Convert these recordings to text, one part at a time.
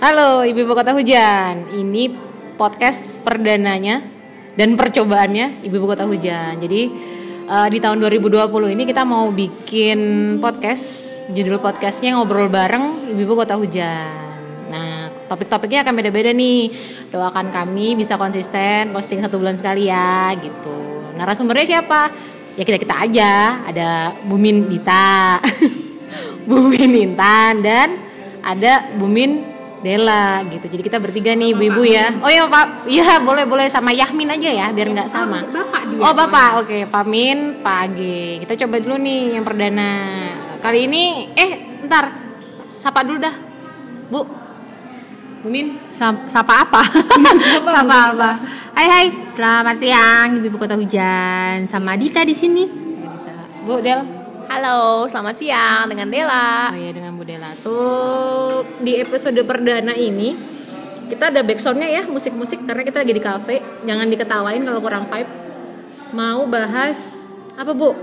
Halo Ibu-Ibu Kota Hujan. Ini podcast perdananya dan percobaannya Ibu-Ibu Kota Hujan. Jadi uh, di tahun 2020 ini kita mau bikin podcast. Judul podcastnya ngobrol bareng Ibu-Ibu Kota Hujan. Nah topik-topiknya akan beda-beda nih. Doakan kami bisa konsisten posting satu bulan sekali ya gitu. Narasumbernya siapa? Ya kita-kita aja. Ada Bumin Dita Bumin Intan dan ada Bumin Dela gitu. Jadi kita bertiga nih ibu-ibu ya. Oh ya Pak, iya boleh boleh sama Yahmin aja ya biar nggak sama. Oh, bapak dia. Oh Bapak, oke Pak Min, Pak Age. Kita coba dulu nih yang perdana. Kali ini eh ntar sapa dulu dah. Bu. Bu Min. Sapa apa? Sapa, Sapa apa? Hai hai, selamat siang Ibu Kota Hujan sama Dita di sini. Bu Del. Halo, selamat siang dengan Dela. Oh iya dengan Bu Dela. So di episode perdana ini kita ada backsoundnya ya musik-musik karena kita lagi di cafe. Jangan diketawain kalau kurang pipe. Mau bahas apa Bu?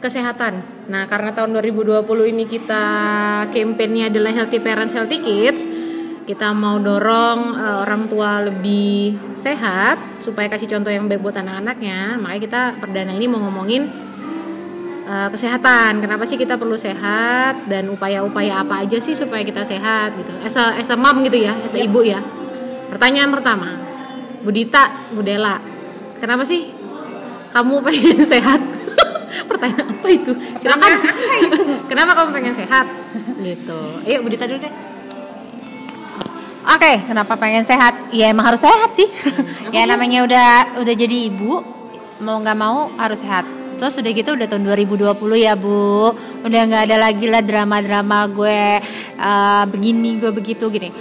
Kesehatan. Nah karena tahun 2020 ini kita kampanyenya adalah Healthy Parents Healthy Kids. Kita mau dorong uh, orang tua lebih sehat supaya kasih contoh yang baik buat anak-anaknya. Makanya kita perdana ini mau ngomongin uh, kesehatan. Kenapa sih kita perlu sehat dan upaya-upaya apa aja sih supaya kita sehat gitu. As a, as a mom gitu ya, as a ibu ya. Pertanyaan pertama, Budita, Budela, kenapa sih kamu pengen sehat? Pertanyaan apa itu? Silakan. kenapa kamu pengen sehat? Gitu. Ayo Budita dulu deh. Oke, okay, kenapa pengen sehat? Ya emang harus sehat sih. ya namanya udah udah jadi ibu, mau nggak mau harus sehat terus udah gitu udah tahun 2020 ya bu. Udah nggak ada lagi lah drama-drama gue uh, begini gue begitu gini.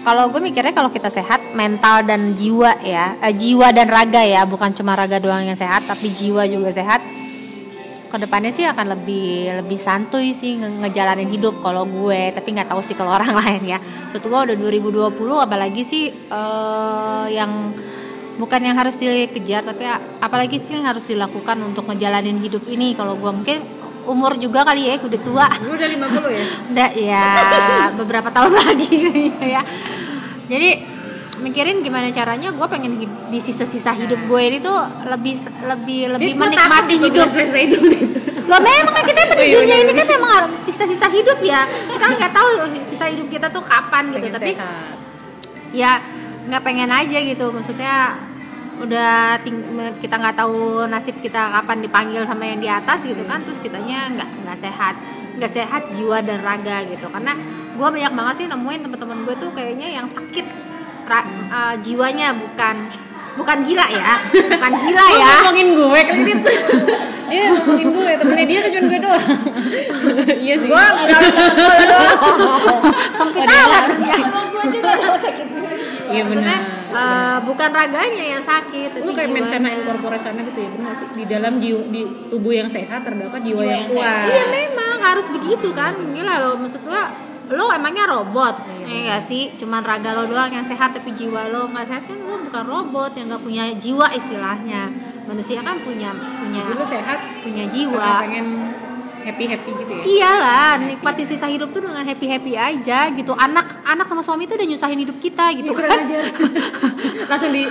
Kalau gue mikirnya kalau kita sehat mental dan jiwa ya uh, jiwa dan raga ya bukan cuma raga doang yang sehat tapi jiwa juga sehat. Ke depannya sih akan lebih lebih santuy sih nge ngejalanin hidup kalau gue tapi nggak tahu sih kalau orang lain ya. Setelah gue udah 2020 apalagi sih uh, yang bukan yang harus dikejar tapi apalagi sih yang harus dilakukan untuk ngejalanin hidup ini. Kalau gue mungkin umur juga kali ya udah tua. Lu udah 50 ya? Udah ya beberapa tahun lagi ya. Jadi mikirin gimana caranya gue pengen di sisa-sisa hidup gue ini tuh lebih lebih lebih Dit, menikmati hidup. sisa hidup. Lo memang kan kita di oh, dunia ini kan memang harus sisa-sisa hidup ya. Kan nggak tahu sisa hidup kita tuh kapan gitu pengen tapi sehat. ya nggak pengen aja gitu maksudnya udah ting kita nggak tahu nasib kita kapan dipanggil sama yang di atas gitu kan terus kitanya nggak nggak sehat nggak sehat jiwa dan raga gitu karena gue banyak banget sih nemuin teman-teman gue tuh kayaknya yang sakit ra, uh, jiwanya bukan bukan gila ya bukan gila ya ngomongin gue kredit dia ngomongin gue temennya dia tuh gue doang iya sih gue nggak gue doang sempit amat gue juga sakit iya benar. uh, bukan raganya yang sakit lu kayak mensana incorpore sana gitu ya benar sih. Di dalam jiwa di tubuh yang sehat terdapat jiwa, yang, yang kuat. iya memang harus begitu kan. Gila lo maksud gua lo emangnya robot iya. ya gak sih? Cuman raga lo doang yang sehat tapi jiwa lo nggak sehat kan lo bukan robot yang nggak punya jiwa istilahnya. Manusia kan punya punya Jadi sehat punya jiwa. pengen happy happy gitu ya? Iyalah nikmati sisa hidup tuh dengan happy happy aja gitu. Anak anak sama suami tuh udah nyusahin hidup kita gitu ya, kan. aja. langsung di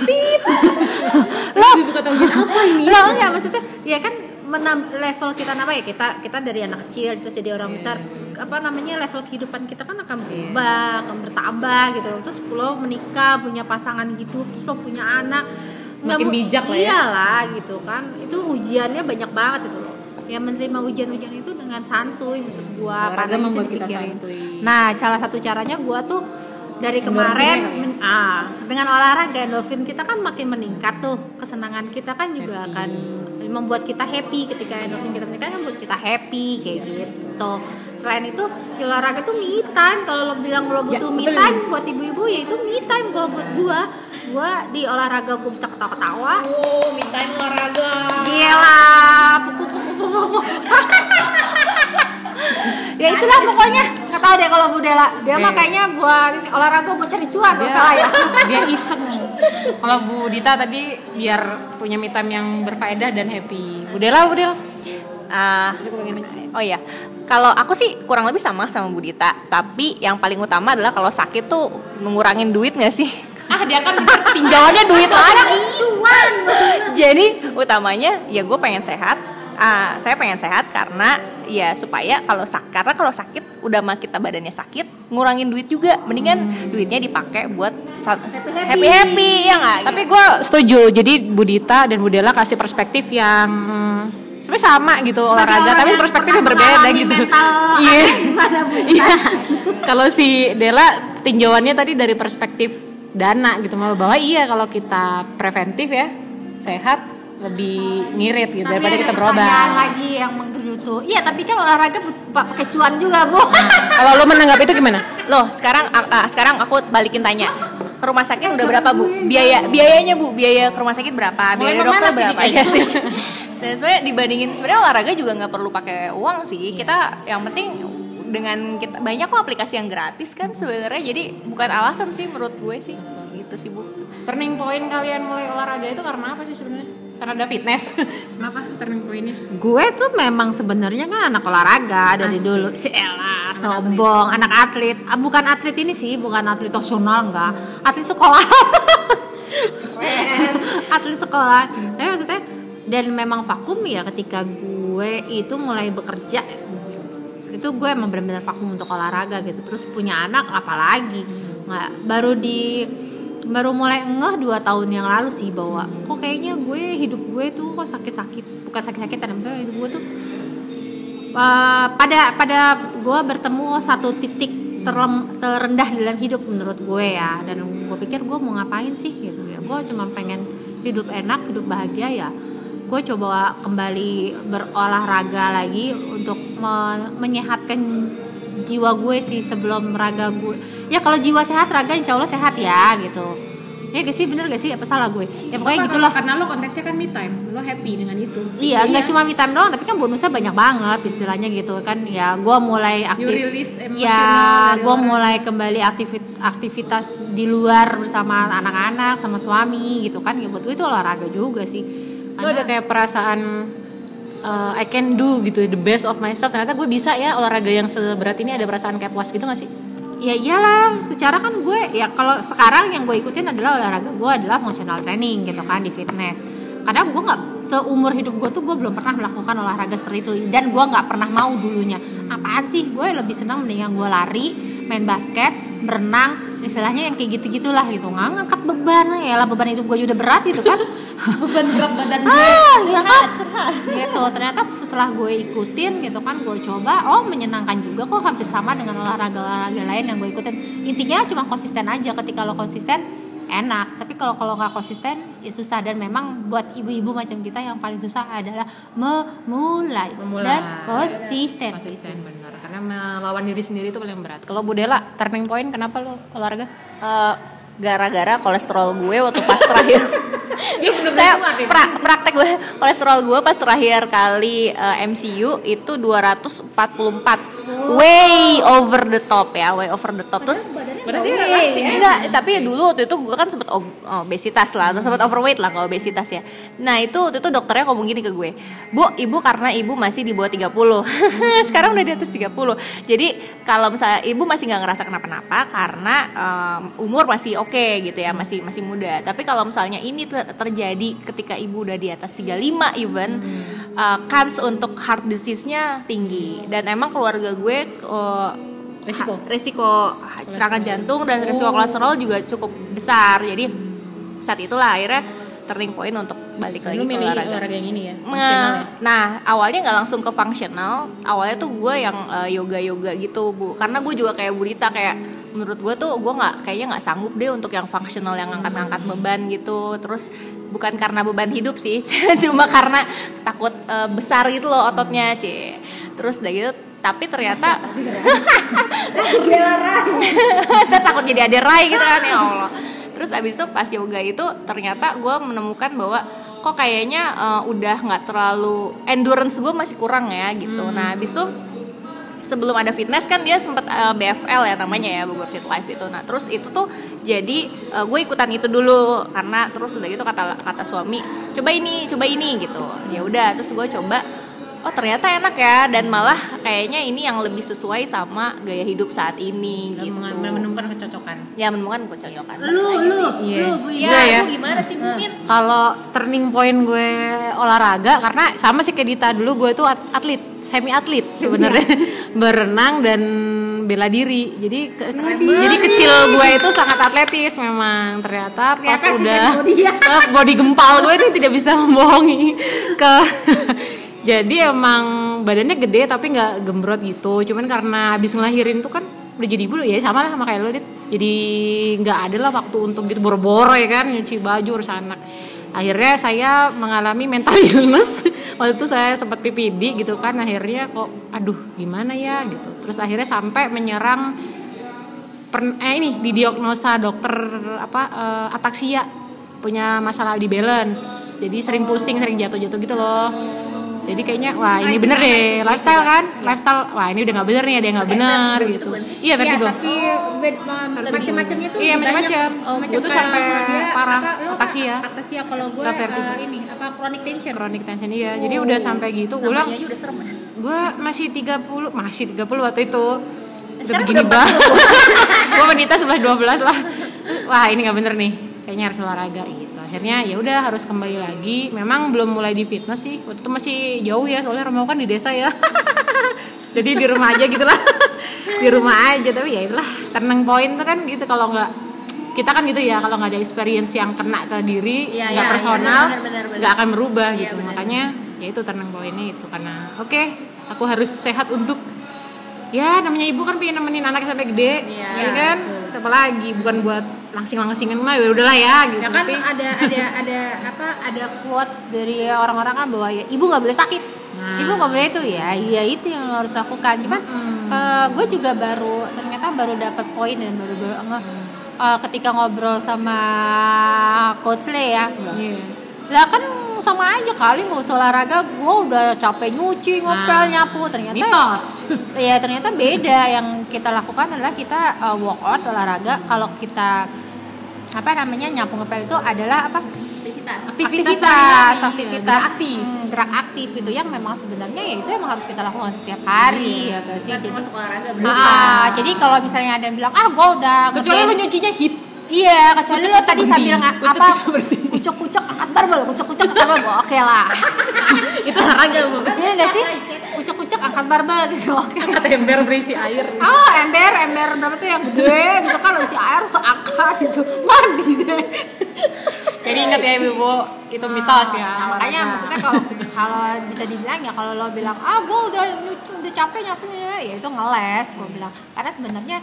buka tahu apa ini? lo enggak maksudnya ya kan menam level kita apa ya kita kita dari anak kecil terus jadi orang yeah. besar apa namanya level kehidupan kita kan akan iya. berubah yeah. akan bertambah gitu. Terus lo menikah punya pasangan hidup terus lo punya anak. Semakin bijak lah ya. Iyalah gitu kan. Itu ujiannya banyak banget itu loh. Ya menerima ujian-ujian itu dengan santuy maksud gua pada membuat kita santuy. Nah salah satu caranya gua tuh dari kemarin ya? men, ah dengan olahraga endorfin kita kan makin meningkat tuh. Kesenangan kita kan juga happy. akan membuat kita happy. Ketika endorfin kita meningkat kan membuat kita happy kayak gitu. Selain itu ya olahraga tuh me time. Kalau lo bilang lo ya, butuh ya, me time buat ibu-ibu ya itu me time kalau buat gua. Gua di olahraga gua bisa ketawa-ketawa. Oh me time olahraga. Gila ya itulah pokoknya. Nggak tahu deh kalau Budela dia okay. mah kayaknya buat olahraga buat cari cuan dia, salah ya. dia iseng. Kalau Bu Dita tadi biar punya me time yang berfaedah dan happy. Budela Budela Ah, oh iya, kalau aku sih kurang lebih sama sama Budita, tapi yang paling utama adalah kalau sakit tuh ngurangin duit nggak sih? ah dia kan tinjauannya duit lagi. Jadi utamanya ya gue pengen sehat. Ah, saya pengen sehat karena ya supaya kalau sak karena kalau sakit udah mah kita badannya sakit ngurangin duit juga. Mendingan duitnya dipakai buat happy happy, ya nggak? Tapi gue setuju. Jadi Budita dan Budela kasih perspektif yang hmm, sebenarnya sama gitu olahraga orang tapi perspektifnya berbeda gitu. iya. iya. Kalau si Dela tinjauannya tadi dari perspektif dana gitu bahwa iya kalau kita preventif ya sehat lebih ngirit gitu Tapi daripada ada kita berobat lagi yang menggerutu. Iya, tapi kan olahraga pakai cuan juga, Bu. kalau lo menanggapi itu gimana Loh, sekarang ah, sekarang aku balikin tanya. Ke rumah sakit udah berapa, Bu? Biaya biayanya, Bu. Biaya ke rumah sakit berapa? Biaya Mulai dokter berapa? kayaknya sih. Dan sebenarnya dibandingin sebenarnya olahraga juga nggak perlu pakai uang sih. Kita yang penting dengan kita banyak kok aplikasi yang gratis kan sebenarnya. Jadi bukan alasan sih menurut gue sih. Gitu sih, Bu. turning point kalian mulai olahraga itu karena apa sih sebenarnya karena ada fitness. Kenapa turning pointnya? Gue tuh memang sebenarnya kan anak olahraga dari Asik. dulu. Si Ella sombong anak atlet. Ah, bukan atlet ini sih bukan atlet nasional enggak. Atlet sekolah. Atlet sekolah. Tapi maksudnya dan memang vakum ya ketika gue itu mulai bekerja itu gue emang benar-benar vakum untuk olahraga gitu. Terus punya anak apalagi? Nggak baru di baru mulai ngeh dua tahun yang lalu sih bahwa kok kayaknya gue hidup gue tuh kok sakit-sakit. Bukan sakit-sakit tapi maksudnya hidup gue tuh uh, pada pada gue bertemu satu titik terlem- terendah dalam hidup menurut gue ya. Dan gue pikir gue mau ngapain sih gitu ya. Gue cuma pengen hidup enak hidup bahagia ya. Gue coba kembali berolahraga lagi untuk me- menyehatkan jiwa gue sih sebelum raga gue ya kalau jiwa sehat raga insya Allah sehat ya gitu. Ya gak sih? Bener gak sih? Apa salah gue? Ya pokoknya gitu loh karena lo konteksnya kan me time. Lo happy dengan itu. Iya, nggak cuma me time doang, tapi kan bonusnya banyak banget istilahnya gitu kan. Ya, gue mulai aktif. Ya, gue mulai kembali aktivit aktivitas di luar bersama anak-anak, sama suami gitu kan. Ya buat gue itu olahraga juga sih. lo ada kayak perasaan uh, I can do gitu the best of myself. Ternyata gue bisa ya olahraga yang seberat ini ada perasaan kayak puas gitu gak sih Ya iyalah, secara kan gue ya kalau sekarang yang gue ikutin adalah olahraga gue adalah functional training gitu kan di fitness. Karena gue nggak seumur hidup gue tuh gue belum pernah melakukan olahraga seperti itu dan gue nggak pernah mau dulunya. Apaan sih? Gue lebih senang mendingan gue lari, main basket, berenang, istilahnya yang kayak gitu gitulah gitu. Nggak ngangkat beban ya lah beban hidup gue udah berat gitu kan. Beban berat badan gue ah, ya kan? gitu ternyata setelah gue ikutin gitu kan gue coba oh menyenangkan juga kok hampir sama dengan olahraga olahraga lain yang gue ikutin. Intinya cuma konsisten aja ketika lo konsisten enak. Tapi kalau kalau nggak konsisten ya susah. Dan memang buat ibu-ibu macam kita yang paling susah adalah memulai, Memulai. dan konsisten, konsisten benar karena melawan diri sendiri itu paling berat. Kalau Budela turning point kenapa lo olahraga? Eh, gara-gara kolesterol gue waktu pas terakhir. Saya pra- praktek gue. Kolesterol gue pas terakhir kali eh, MCU itu 244 way over the top ya way over the top. Terus dia langsing ya. enggak tapi dulu waktu itu gue kan sempet ob- obesitas lah atau sempet overweight lah kalau obesitas ya. Nah itu waktu itu dokternya ngomong gini ke gue bu ibu karena ibu masih di bawah 30 sekarang udah di atas 30 jadi kalau misalnya ibu masih nggak ngerasa kenapa-napa karena em, umur masih oke gitu ya masih masih muda. Tapi kalau misalnya ini ter- terjadi ketika ibu udah di atas 35 even eh, kans untuk heart disease-nya tinggi. Dan emang keluarga gue eh, Resiko? ha- resiko serangan jantung dan resiko kolesterol juga cukup besar jadi saat itulah akhirnya turning point untuk balik lagi ke olahraga olahraga yang ini ya Nah, ya? nah, awalnya nggak langsung ke fungsional. Awalnya tuh gue yang yoga yoga gitu bu. Karena gue juga kayak Burita kayak menurut gue tuh gue nggak kayaknya nggak sanggup deh untuk yang fungsional yang angkat-angkat beban gitu. Terus bukan karena beban hidup sih, cuma karena takut eh, besar gitu loh ototnya sih. Terus udah gitu, tapi ternyata takut jadi ada rai gitu kan ya Allah. Terus abis itu pas yoga itu ternyata gue menemukan bahwa kok kayaknya eh, udah nggak terlalu endurance gue masih kurang ya gitu. Nah abis itu sebelum ada fitness kan dia sempat eh, BFL ya namanya ya Bogor Fit Life itu. Nah terus itu tuh jadi eh, gue ikutan itu dulu karena terus udah gitu kata kata suami coba ini coba ini gitu. Ya udah terus gue coba oh ternyata enak ya dan malah kayaknya ini yang lebih sesuai sama gaya hidup saat ini Dan gitu. menemukan kecocokan. Ya menemukan kecocokan. Lu lu Iya. lu Bu ya, Gue ya. lu gimana sih mungkin Kalau turning point gue olahraga karena sama sih kayak Dita dulu gue tuh at- atlet, semi atlet sebenarnya berenang dan bela diri. Jadi ke- jadi kecil gue itu sangat atletis memang. Ternyata pas sih udah body ya. Eh, body gempal gue ini tidak bisa membohongi ke jadi emang badannya gede tapi nggak gembrot gitu. Cuman karena habis ngelahirin tuh kan udah jadi ibu ya sama lah sama kayak lo dit. Jadi nggak ada lah waktu untuk gitu boro-boro ya kan? Nyuci baju urus anak. Akhirnya saya mengalami mental illness. Waktu itu saya sempat PPD gitu kan. Akhirnya kok aduh gimana ya? Gitu. Terus akhirnya sampai menyerang per, eh ini didiagnosa dokter apa eh, ataksia. Punya masalah di balance. Jadi sering pusing sering jatuh-jatuh gitu loh jadi kayaknya wah ini bener deh. lifestyle kan? Lifestyle wah ini udah nggak bener nih ada yang nggak bener gitu. iya Iya, vertigo tapi bed- macam-macamnya tuh Iya, macam-macam. Oh, tuh sampai dia parah, apa, lu apa? ataksia. Ataksia kalau gue vertigo. eh, ini apa chronic tension. chronic tension iya. Jadi udah sampai gitu gue namanya aja udah serem ya. Gue masih 30 masih 30 waktu itu. Udah begini banget. gue wanita sebelah 12 lah. Wah ini nggak bener nih. Kayaknya harus olahraga. Gitu akhirnya ya udah harus kembali lagi. Memang belum mulai di fitness sih. Waktu itu masih jauh ya soalnya rumah kan di desa ya. Jadi di rumah aja gitu lah. Di rumah aja tapi ya itulah turning point tuh kan gitu. Kalau nggak kita kan gitu ya kalau nggak ada experience yang kena ke diri Iya, nggak iya, personal benar, benar, benar. nggak akan berubah Iya, gitu. benar. makanya ya itu turning pointnya itu. Karena oke aku harus sehat untuk ya namanya ibu kan pengen nemenin anak sampai gede Iya, ya kan? siapa lagi? Bukan buat langsing langsingin mah ya udahlah ya gitu Ya kan tapi ada ada ada apa ada quotes dari orang-orang kan bahwa ya ibu nggak boleh sakit. Nah. Ibu nggak boleh itu ya, iya itu yang lo harus lakukan. Cuman eh, gue juga baru ternyata baru dapat poin dan baru baru nge- eh, ketika ngobrol sama coach Le ya. Iya. Lah kan sama aja kali nggak usah olahraga, gue udah capek nyuci, ngepel, Nah, nyapu. Ternyata mitos ya ternyata beda yang kita lakukan adalah kita uh, workout olahraga kalau kita apa namanya nyapu ngepel itu adalah apa? Aktivitas. Aktivitas aktivitas sehari-hari, aktivitas. Gerak aktif. Hmm, gerak aktif gitu yang memang sebenarnya ya itu emang harus kita lakukan setiap hari ya gak sih? jadi olahraga Ah, ah, jadi kalau misalnya ada yang bilang ah gue udah kecuali nge-ban." lu nyucinya hit. Iya, kecuali lo tadi sambil nggak Kucuk apa kucuk-kucuk angkat barbel, kucuk-kucuk angkat barbel, oke lah. itu olahraga bu Iya nggak sih? Angkat barbel gitu, oke. angkat ember berisi air Oh, ember, ember berapa tuh yang gede gitu kan isi air seangkat gitu. Mandi deh. jadi ingat ya ibu itu mitos ya Nah, makanya olahraga. maksudnya kalau kalau bisa dibilang ya kalau lo bilang ah gue udah udah capek nyapunya ya itu ngeles gue bilang karena sebenarnya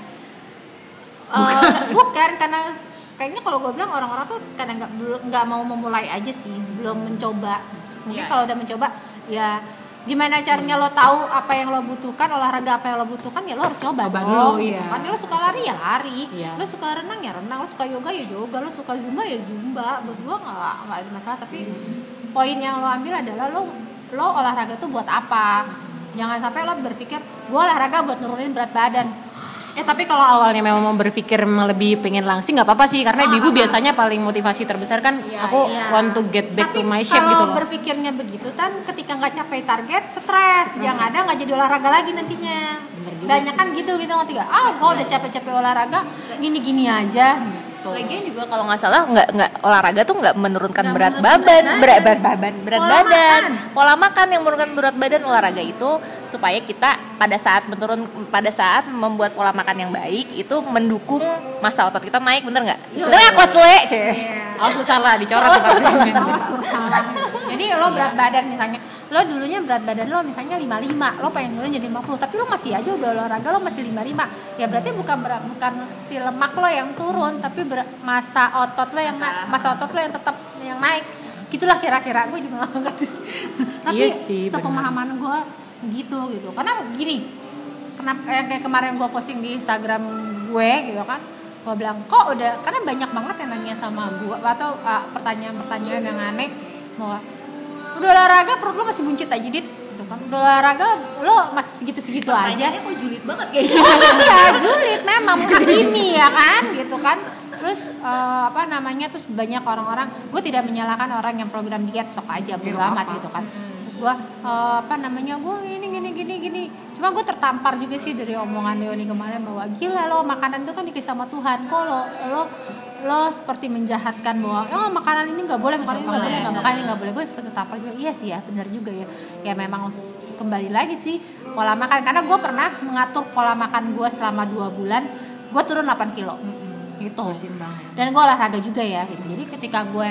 bukan. bukan karena kayaknya kalau gue bilang orang-orang tuh kadang nggak belum nggak mau memulai aja sih belum mencoba mungkin Iya. kalau udah mencoba ya gimana caranya lo tahu apa yang lo butuhkan olahraga apa yang lo butuhkan ya lo harus coba Coba dong, dulu, gitu iya. kan. Lo suka lari ya lari. Iya. lo suka renang ya renang. Lo suka yoga ya yoga. Lo suka zumba ya zumba. Buat gua nggak nggak ada masalah. Tapi poin yang lo ambil adalah lo lo olahraga tuh buat apa? Jangan sampai lo berpikir gua olahraga buat nurunin berat badan Eh tapi kalau awalnya memang mau berpikir lebih pengen langsing nggak apa-apa sih. Karena ibu biasanya paling motivasi terbesar kan Iya, aku iya. want to get back tapi to my shape gitu kalau loh. berpikirnya begitu kan ketika nggak capai target stres. Yang ada nggak jadi olahraga lagi nantinya. Bener juga banyak kan gitu gitu ngerti gak ah gua udah capek-capek olahraga gini-gini aja. Lagian juga kalau nggak salah nggak nggak olahraga tuh nggak menurunkan Nggak berat menurunkan badan, berat berat berat badan, berat Pola badan, makan. pola makan yang menurunkan berat badan olahraga itu supaya kita pada saat menurun pada saat membuat pola makan yang baik itu mendukung masa otot kita naik bener nggak? Bener nggak Coach Le? Ceh. Oh susah lah dicoret Oh. Pak. jadi lo berat badan misalnya lo dulunya berat badan lo misalnya 55 lo pengen turun jadi 50 tapi lo masih aja udah olahraga lo masih 55 ya berarti bukan berat bukan si lemak lo yang turun tapi ber- masa otot lo yang Masa- naik masa otot lo yang tetap yang naik gitulah kira-kira gue juga gak ngerti sih. tapi Iya sih, sepemahaman gue begitu gitu. Karena gini kenapa kayak kayak kemarin gue posting di Instagram gue gitu kan gue bilang kok udah karena banyak banget yang nanya sama gue atau uh, pertanyaan-pertanyaan yang aneh. Bahwa udah olahraga perut lo masih buncit aja dit. Gitu kan udah olahraga lo masih segitu-segitu aja. Pertanyaannya kok julid banget kayaknya. iya julid memang ini ya kan gitu kan. Terus eh, apa namanya terus banyak orang-orang gue tidak menyalahkan orang yang program diet sok aja bodo amat gitu kan gue eh, apa namanya gue ini gini gini gini. Cuma gue tertampar juga sih dari omongan Leoni kemarin bahwa gila lo makanan itu kan dikasih sama Tuhan. Kok lo lo lo seperti menjahatkan bahwa oh makanan ini nggak boleh makanan ini nggak boleh nggak makanan ini nggak boleh. Gue tertampar juga iya sih ya benar juga ya. Ya memang kembali lagi sih pola makan. Karena gue pernah mengatur pola makan gue selama dua bulan gue turun 8 kilo. Gitu. Bersimbang ya. dan gue olahraga juga ya gitu. Jadi ketika gue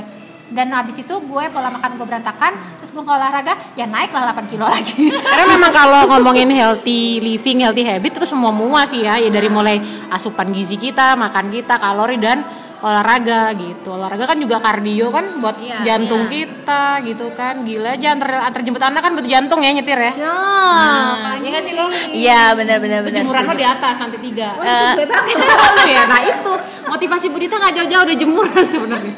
dan habis itu gue pola makan gue berantakan terus gue olahraga ya naik lah 8 kilo lagi Karena memang kalau ngomongin healthy living, healthy habit itu semua mua sih ya. Ya dari mulai asupan gizi kita, makan kita, kalori dan olahraga gitu. Olahraga kan juga kardio kan buat Iya, jantung kita gitu kan. Gila aja antar, antar jemput anak kan butuh jantung ya nyetir ya. Nah, iya gak sih lo? Iya benar-benar Terus benar. jemuran lo di atas nanti tiga. Eh, Lu ya. Nah itu motivasi Budita nggak jauh-jauh udah jemuran sebenarnya.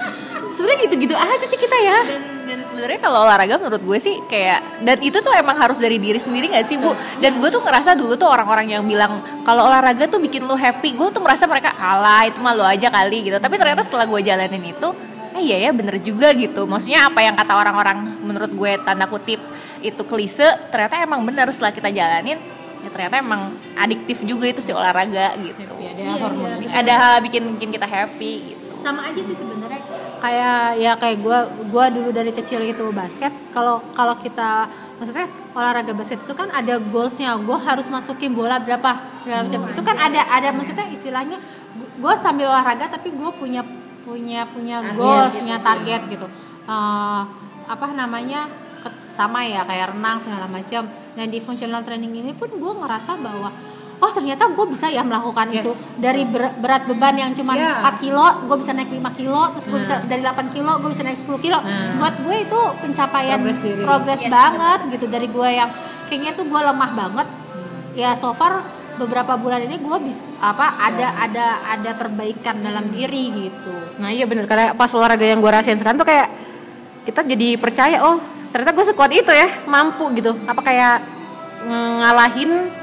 Sebenarnya gitu-gitu aja sih kita ya. dan dan sebenarnya kalau olahraga menurut gue sih kayak dan itu tuh emang harus dari diri sendiri gak sih bu? Dan gue tuh ngerasa dulu tuh orang-orang yang bilang kalau olahraga tuh bikin lo happy gue tuh merasa mereka alah itu mah lo aja kali gitu. Tapi ternyata setelah gue jalanin itu eh iya ya bener juga gitu. Maksudnya apa yang kata orang-orang menurut gue tanda kutip itu klise ternyata emang bener setelah kita jalanin ya ternyata emang adiktif juga itu sih olahraga gitu. Ya, ada hormon. ada bikin bikin kita happy gitu. Sama aja sih sebenarnya kayak ya kayak gue gue dulu dari kecil itu basket. Kalau kalau kita maksudnya olahraga basket itu kan ada goalsnya. Gue harus masukin bola berapa segala macam. Itu kan ada ada maksudnya istilahnya gue sambil olahraga tapi gue punya punya punya goals punya target gitu. Eh, apa namanya sama ya kayak renang segala macam. Dan di functional training ini pun gue ngerasa bahwa oh ternyata gue bisa ya melakukan Yes. itu. Dari ber- berat beban yang cuma Yeah. 4 kilo gue bisa naik 5 kilo terus gue bisa dari 8 kilo gue bisa naik 10 kilo. Buat gue itu pencapaian progress Yes, banget gitu. Dari gue yang kayaknya tuh gue lemah banget. Ya so far beberapa bulan ini gue bisa apa ada ada ada perbaikan dalam diri gitu. Nah iya bener. Karena pas olahraga yang gue rasain sekarang tuh kayak kita jadi percaya oh ternyata gue sekuat itu ya mampu gitu. Apa kayak ngalahin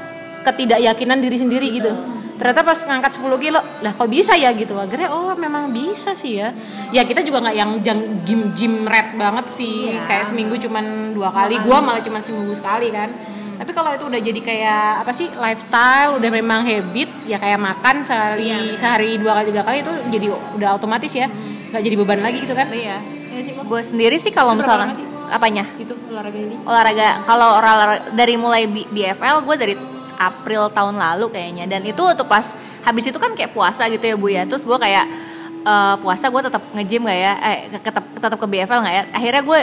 ketidakyakinan diri sendiri gitu. Ternyata pas ngangkat 10 kilo lah kok bisa ya gitu? Akhirnya oh memang bisa sih ya. Ya kita juga nggak yang jang gym gym red banget sih. Iya. kayak seminggu cuman dua kali. Gua malah cuman seminggu sekali kan. Tapi kalau itu udah jadi kayak apa sih lifestyle udah memang habit ya kayak makan sehari sehari dua kali tiga kali itu jadi udah otomatis ya. Nggak jadi beban lagi gitu kan? Iya. Iya Bang. gue sendiri sih kalau misalnya apanya? Itu olahraga ini? Olahraga. Kalau olahraga dari mulai B- BFL gue dari April tahun lalu kayaknya. Dan itu waktu pas habis itu kan kayak puasa gitu ya bu ya. Terus gue kayak eh, puasa gue tetap nge-gym gak ya? Eh tetap tetap ke BFL nggak ya? Akhirnya gue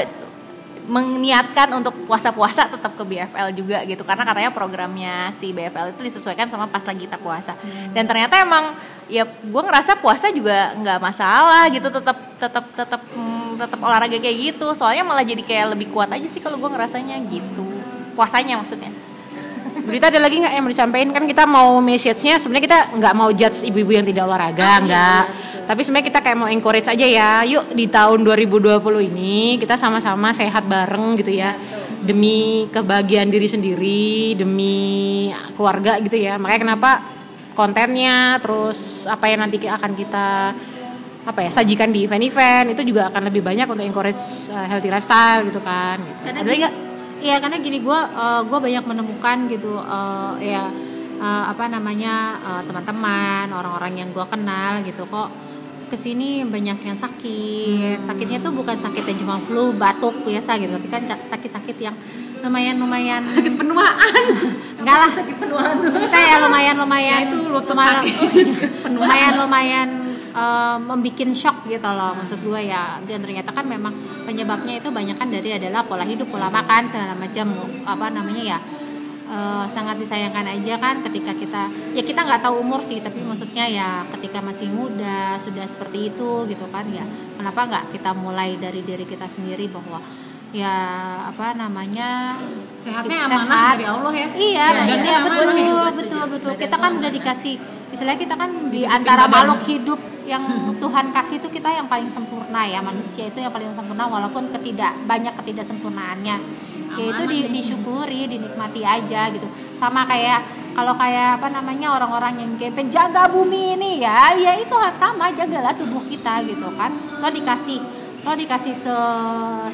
meniatkan untuk puasa-puasa tetap ke BFL juga gitu. Karena katanya programnya si BFL itu disesuaikan sama pas lagi kita puasa. Dan ternyata emang ya gue ngerasa puasa juga nggak masalah gitu. Tetap tetap tetap hmm, tetap olahraga kayak gitu. Soalnya malah jadi kayak lebih kuat aja sih kalau gue ngerasanya gitu. Puasanya maksudnya Berita ada lagi nggak yang mau disampaikan? Kan kita mau message-nya sebenarnya kita nggak mau judge ibu-ibu yang tidak olahraga nggak. tapi sebenarnya kita kayak mau encourage aja ya yuk di tahun 2020 ini kita sama-sama sehat bareng gitu ya. Demi kebahagiaan diri sendiri demi keluarga gitu ya. Makanya kenapa kontennya terus apa yang nanti akan kita apa ya sajikan di event-event itu juga akan lebih banyak untuk encourage uh, healthy lifestyle gitu kan gitu. karena ada nggak iya karena gini gue gue banyak menemukan gitu eh, ya eh, apa namanya eh, teman-teman orang-orang yang gue kenal gitu kok ke sini banyak yang sakit. Sakitnya tuh bukan sakit yang cuma flu batuk biasa gitu tapi kan sakit-sakit yang lumayan lumayan sakit penuaan. Enggak lah. Sakit penuaan. Kita ya lumayan lumayan itu lutut lumayan lumayan eh, membikin shock gitu loh maksud gue ya dan ternyata kan memang penyebabnya itu banyak kan dari adalah pola hidup pola makan segala macam apa namanya ya eh, sangat disayangkan aja kan ketika kita ya kita nggak tahu umur sih tapi maksudnya ya ketika masih muda sudah seperti itu gitu kan ya kenapa nggak kita mulai dari diri kita sendiri bahwa ya apa namanya Sehatnya sehat. amanah dari Allah ya. Iya, Dan maksudnya amanah betul, hidup. betul, betul. Kita kan udah dikasih, istilahnya kita kan di antara makhluk hidup yang Tuhan kasih itu kita yang paling sempurna ya manusia itu yang paling sempurna walaupun ketidak banyak ketidaksempurnaannya. Yaitu di, disyukuri dinikmati aja gitu. Sama kayak kalau kayak apa namanya orang-orang yang kayak penjaga bumi ini ya ya itu sama jagalah tubuh kita gitu kan. Lo dikasih lo dikasih se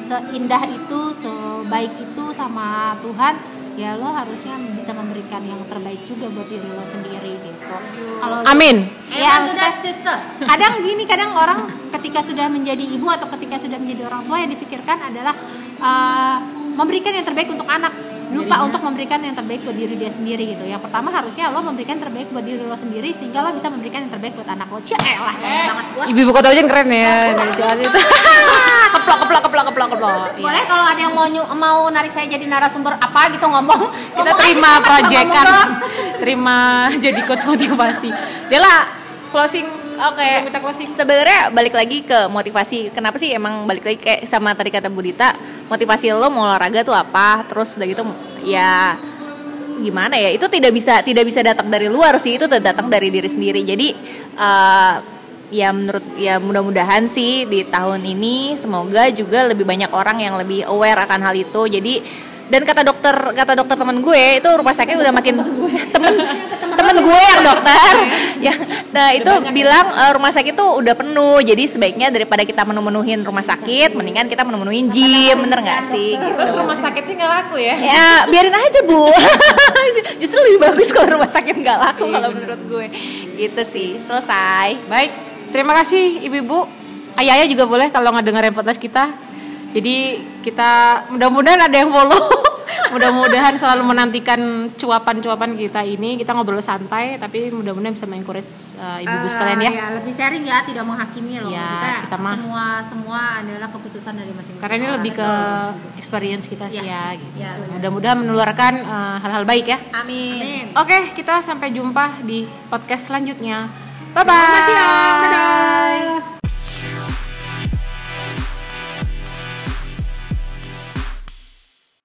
seindah itu se baik itu sama Tuhan ya lo harusnya bisa memberikan yang terbaik juga buat diri lo sendiri gitu. Kalau Amin. ya maksudnya kadang gini kadang orang ketika sudah menjadi ibu atau ketika sudah menjadi orang tua yang difikirkan adalah uh, memberikan yang terbaik untuk anak lupa untuk memberikan yang terbaik buat diri dia sendiri gitu yang pertama harusnya lo memberikan yang terbaik buat diri lo sendiri sehingga lo bisa memberikan yang terbaik buat anak lo Cih, elah yes. banget gua Ibu kota aja keren ya. Dari jalan itu. keplok keplok keplok keplok keplok. Iya. boleh kalau ada yang mau nyu- mau narik saya jadi narasumber apa gitu ngomong Kita ngomong terima proyekan. terima jadi coach motivasi. Dela closing. Oke. Kita minta closing. Sebenarnya balik lagi ke motivasi. Kenapa sih emang balik lagi kayak sama tadi kata Budita, motivasi lo mau olahraga tuh apa? Terus udah gitu ya gimana ya? Itu tidak bisa tidak bisa datang dari luar sih, itu datang dari diri sendiri. Jadi eh, ya menurut ya mudah-mudahan sih di tahun ini semoga juga lebih banyak orang yang lebih aware akan hal itu. Jadi dan kata dokter kata dokter teman gue itu rumah sakit udah makin temen temen gue. yang dokter. Ya nah itu bilang eh, rumah sakit tuh udah penuh. Jadi sebaiknya daripada kita menu-menuhin rumah sakit mendingan kita menu-menuhin gym bener nggak sih? Gitu. Terus rumah sakitnya nggak laku ya? ya biarin aja bu. Justru lebih bagus kalau rumah sakit nggak laku kalau menurut gue. Gitu sih selesai. Baik, terima kasih ibu-ibu. Ayah-ayah juga boleh kalau nggak dengerin podcast kita. Jadi kita mudah-mudahan ada yang follow. mudah-mudahan selalu menantikan cuapan-cuapan kita ini. Kita ngobrol santai, tapi mudah-mudahan bisa mengencourage uh, ibu-ibu sekalian ya. ya lebih sharing ya tidak menghakimi loh Ya, kita, kita mah- semua semua adalah keputusan dari masing-masing Karena ini lebih ke experience kita sih Ya. ya. gitu. Ya. Mudah-mudahan menularkan uh, hal-hal baik ya. amin Amin. Oke, kita sampai jumpa di podcast selanjutnya. Bye bye. Terima kasih. Dadah.